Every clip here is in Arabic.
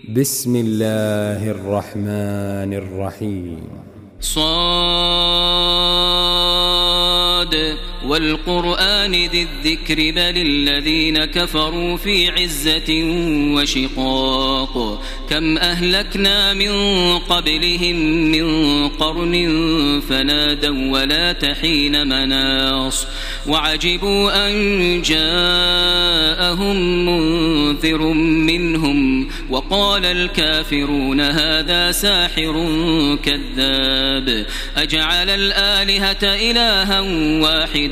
بسم الله الرحمن الرحيم. صاد. والقرآن ذي الذكر بل الذين كفروا في عزة وشقاق كم أهلكنا من قبلهم من قرن فنادوا ولا تحين مناص وعجبوا أن جاءهم منذر منهم وقال الكافرون هذا ساحر كذاب أجعل الآلهة إلها واحدا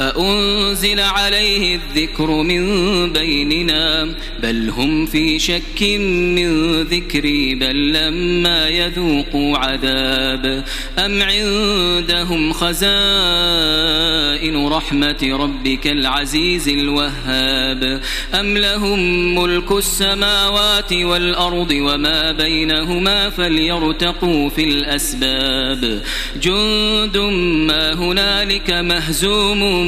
أأنزل عليه الذكر من بيننا بل هم في شك من ذكري بل لما يذوقوا عذاب أم عندهم خزائن رحمة ربك العزيز الوهاب أم لهم ملك السماوات والأرض وما بينهما فليرتقوا في الأسباب جند ما هنالك مهزوم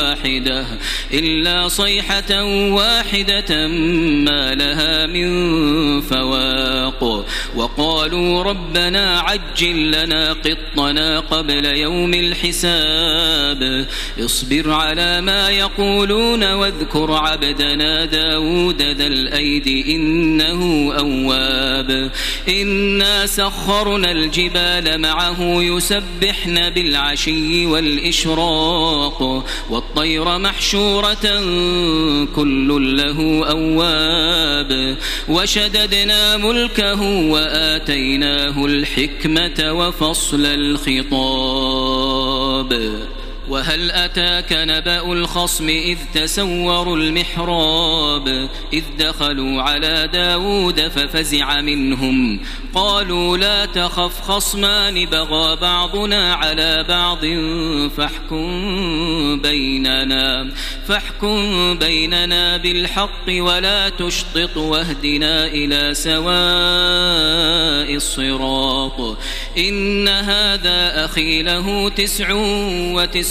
إلا صيحة واحدة ما لها من فواق. وقالوا ربنا عجل لنا قطنا قبل يوم الحساب. اصبر على ما يقولون واذكر عبدنا داود ذا الأيد إنه أواب. إنا سخرنا الجبال معه يسبحن بالعشي والإشراق. والطير محشورة كل له أواب. وشددنا ملكه وآتيناه الحكمة وفصل الخطاب وهل أتاك نبأ الخصم إذ تسوروا المحراب إذ دخلوا على داود ففزع منهم قالوا لا تخف خصمان بغى بعضنا على بعض فاحكم بيننا فاحكم بيننا بالحق ولا تشطط واهدنا إلى سواء الصراط إن هذا أخي له تسع وتسعون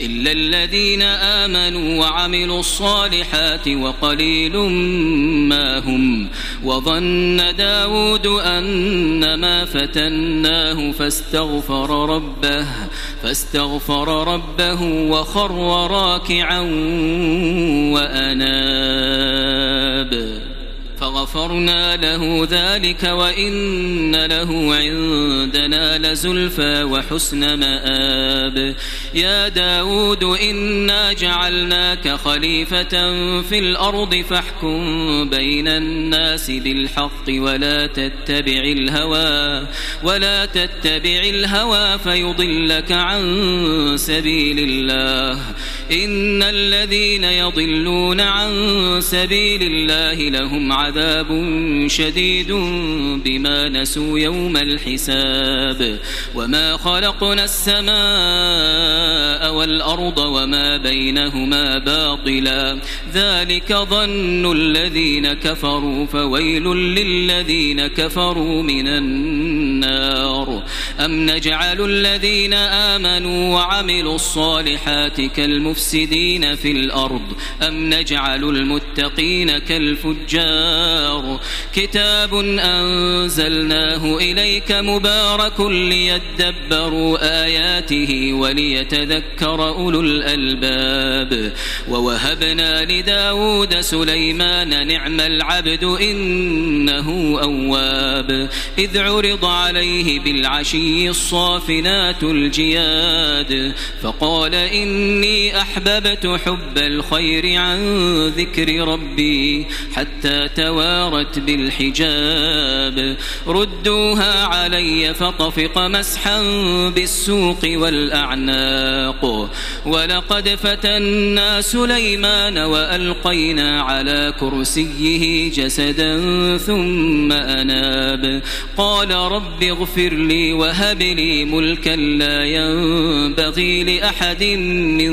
إلا الذين آمنوا وعملوا الصالحات وقليل ما هم وظن داود أنما فتناه فاستغفر ربه فاستغفر ربه وخر راكعا وأناب فغفرنا له ذلك وإن له عندنا لزلفى وحسن مآب. يا داود إنا جعلناك خليفة في الأرض فاحكم بين الناس بالحق ولا تتبع الهوى ولا تتبع الهوى فيضلك عن سبيل الله. إن الذين يضلون عن سبيل الله لهم عذاب شديد بما نسوا يوم الحساب. وما خلقنا السماء والأرض وما بينهما باطلا. ذلك ظن الذين كفروا فويل للذين كفروا من النار. أم نجعل الذين آمنوا وعملوا الصالحات كالمفسدين في الأرض أم نجعل المتقين كالفجار كتاب أنزلناه إليك مبارك ليدبروا آياته وليتذكر أولو الألباب ووهبنا لداود سليمان نعم العبد إنه أواب إذ عرض عليه بالعشي الصافنات الجياد فقال إني أحببت حب الخير عن ذكر ربي حتى توارت بالحجاب. ردوها علي فطفق مسحا بالسوق والأعناق. ولقد فتنا سليمان وألقينا على كرسيه جسدا ثم أناب. قال رب اغفر لي وهب لي ملكا لا ينبغي لأحد من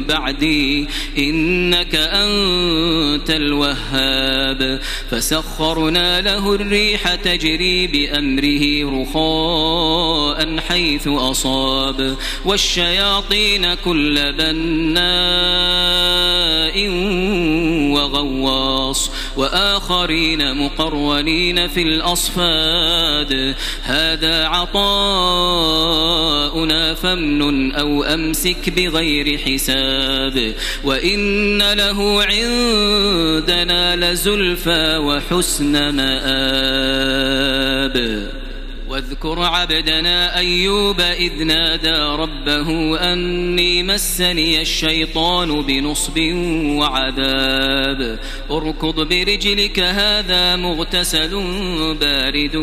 بعدي إنك أنت الوهاب. فسخرنا له الريح تجري بأمره رخاء حيث أصاب. والشياطين كل بناء وغواص وآخرين مقرونين في الأصفاد. هذا عطاؤنا فمن أو أمسك بغير حساب. وإن له عندنا لزلفى وحسن مآب. واذكر عبدنا أيوب إذ نادى ربه أني مسني الشيطان بنصب وعذاب. اركض برجلك هذا مغتسل بارد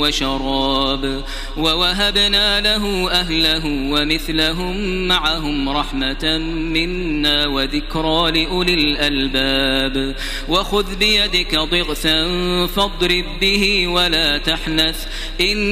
وشراب. ووهبنا له أهله ومثلهم معهم رحمة منا وذكرى لأولي الألباب. وخذ بيدك ضغثا فاضرب به ولا تحنث إن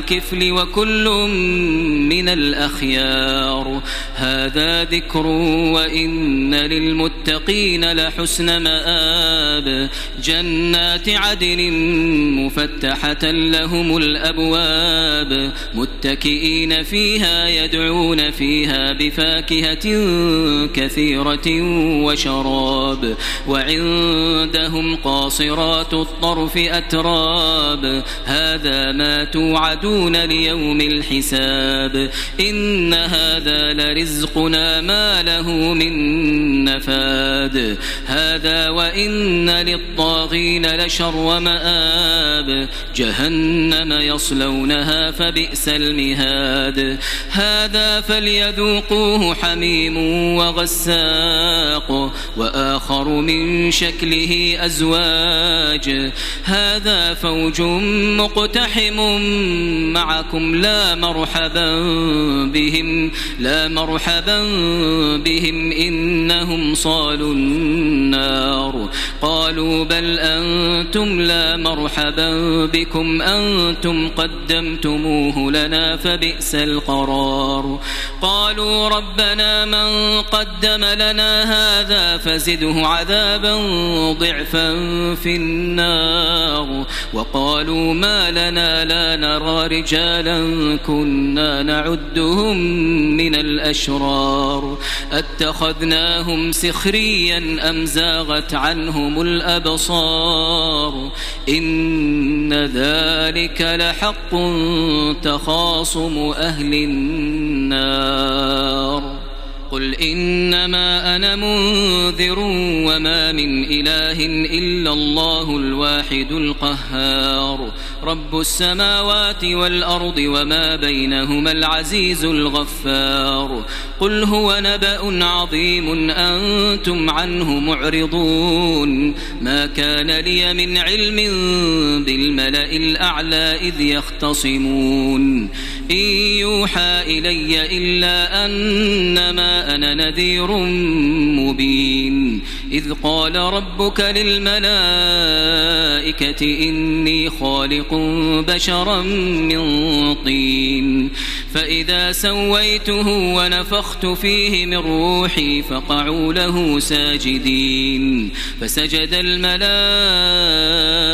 الكفل وكل من الأخيار. هذا ذكر وإن للمتقين لحسن مآب. جنات عدن مفتحة لهم الأبواب. متكئين فيها يدعون فيها بفاكهة كثيرة وشراب. وعندهم قاصرات الطرف أتراب. هذا ما توعدون ليوم الحساب إن هذا لرزقنا ما له من نفاد هذا وإن للطاغين لشر مآب جهنم يصلونها فبئس المهاد هذا فليذوقوه حميم وغساق وآخر من شكله أزواج هذا فوج مقتحم معكم لا مرحبا بهم لا مرحبا بهم إنهم صالوا النار. قالوا بل أنتم لا مرحبا بكم أنتم قدمتموه لنا فبئس القرار. قالوا ربنا من قدم لنا هذا فزده عذابا ضعفا في النار. وقالوا ما لنا لا نرى رجالا كنا نعدهم من الأشرار. أتخذناهم سخريا أم زاغت عنهم الأبصار؟ إن ذلك لحق تخاصم أهل النار. قل إنما أنا منذر وما من إله إلا الله الواحد القهار. رب السماوات والأرض وما بينهما العزيز الغفار. قل هو نبأ عظيم أنتم عنه معرضون. ما كان لي من علم بالملأ الأعلى إذ يختصمون. إن يوحى إلي إلا أنما أنا نذير مبين. إذ قال ربك للملائكة إني خالق بشرا من طين. فإذا سويته ونفخت فيه من روحي فقعوا له ساجدين. فسجد الملائكة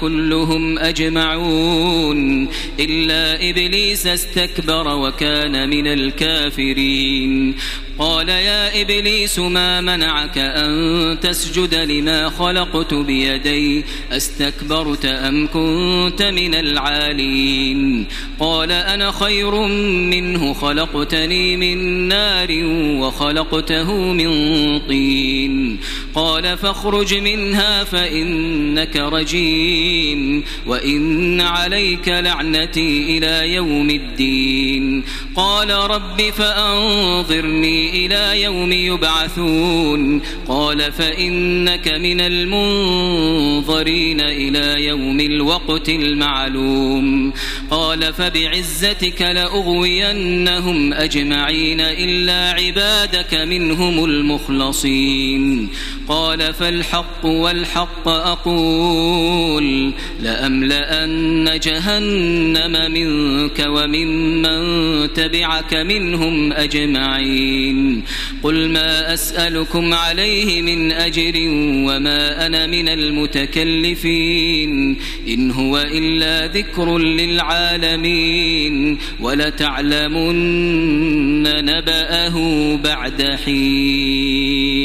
كلهم أجمعون إلا إبليس استكبر وكان من الكافرين. قال يا إبليس ما منعك أن تسجد لما خلقت بيدي؟ أستكبرت أم كنت من العالين؟ قال أنا خير منه خلقتني من نار وخلقته من طين. قال فاخرج منها فإنك رجيم. وإن عليك لعنتي إلى يوم الدين. قال رب فأنظرني إلى يوم يبعثون. قال فإنك من المنظرين إلى يوم الوقت المعلوم. قال فبعزتك لأغوينهم أجمعين إلا عبادك منهم المخلصين. قال فالحق والحق أقول لأملأن جهنم منك وممن تبعك منهم أجمعين قل ما أسألكم عليه من أجر وما أنا من المتكلفين إن هو إلا ذكر للعالمين ولتعلمن نبأه بعد حين